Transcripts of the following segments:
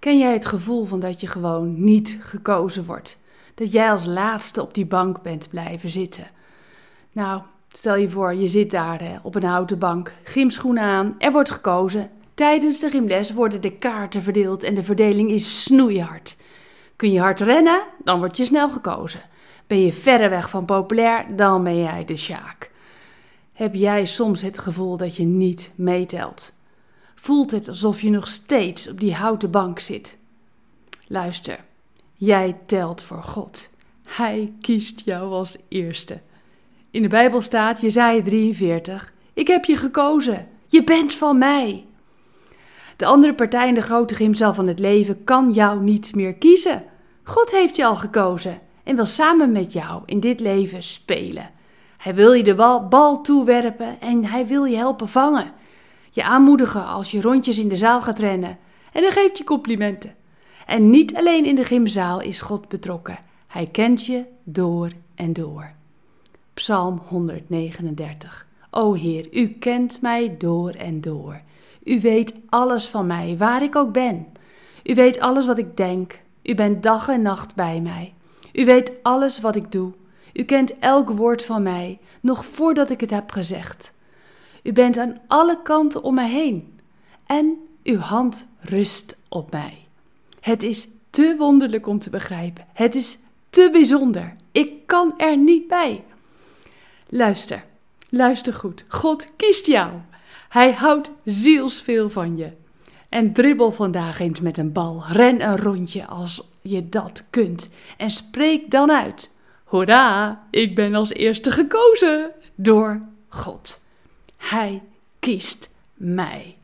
Ken jij het gevoel van dat je gewoon niet gekozen wordt? Dat jij als laatste op die bank bent blijven zitten? Nou, stel je voor, je zit daar hè, op een houten bank, gymschoenen aan, er wordt gekozen. Tijdens de gymles worden de kaarten verdeeld en de verdeling is snoeihard. Kun je hard rennen, dan word je snel gekozen. Ben je verreweg van populair, dan ben jij de sjaak. Heb jij soms het gevoel dat je niet meetelt? Voelt het alsof je nog steeds op die houten bank zit? Luister, jij telt voor God. Hij kiest jou als eerste. In de Bijbel staat Jesaja 43: Ik heb je gekozen. Je bent van mij. De andere partij in de grote gymzaal van het leven kan jou niet meer kiezen. God heeft je al gekozen en wil samen met jou in dit leven spelen. Hij wil je de bal toewerpen en hij wil je helpen vangen. Je aanmoedigen als je rondjes in de zaal gaat rennen. En hij geeft je complimenten. En niet alleen in de gymzaal is God betrokken. Hij kent je door en door. Psalm 139. O Heer, u kent mij door en door. U weet alles van mij, waar ik ook ben. U weet alles wat ik denk. U bent dag en nacht bij mij. U weet alles wat ik doe. U kent elk woord van mij, nog voordat ik het heb gezegd. U bent aan alle kanten om mij heen. En uw hand rust op mij. Het is te wonderlijk om te begrijpen. Het is te bijzonder. Ik kan er niet bij. Luister, luister goed. God kiest jou. Hij houdt zielsveel van je. En dribbel vandaag eens met een bal. Ren een rondje als je dat kunt. En spreek dan uit. Hoera, ik ben als eerste gekozen door God. Hij kiest mij.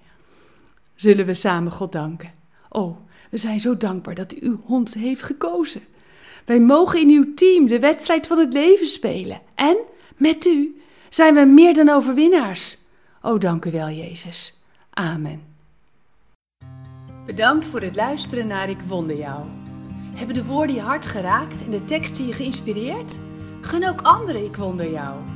Zullen we samen God danken? Oh, we zijn zo dankbaar dat u ons heeft gekozen. Wij mogen in uw team de wedstrijd van het leven spelen. En met u zijn we meer dan overwinnaars. Oh, dank u wel, Jezus. Amen. Bedankt voor het luisteren naar Ik Wonder Jou. Hebben de woorden je hart geraakt en de teksten je geïnspireerd? Gun ook anderen Ik Wonder Jou.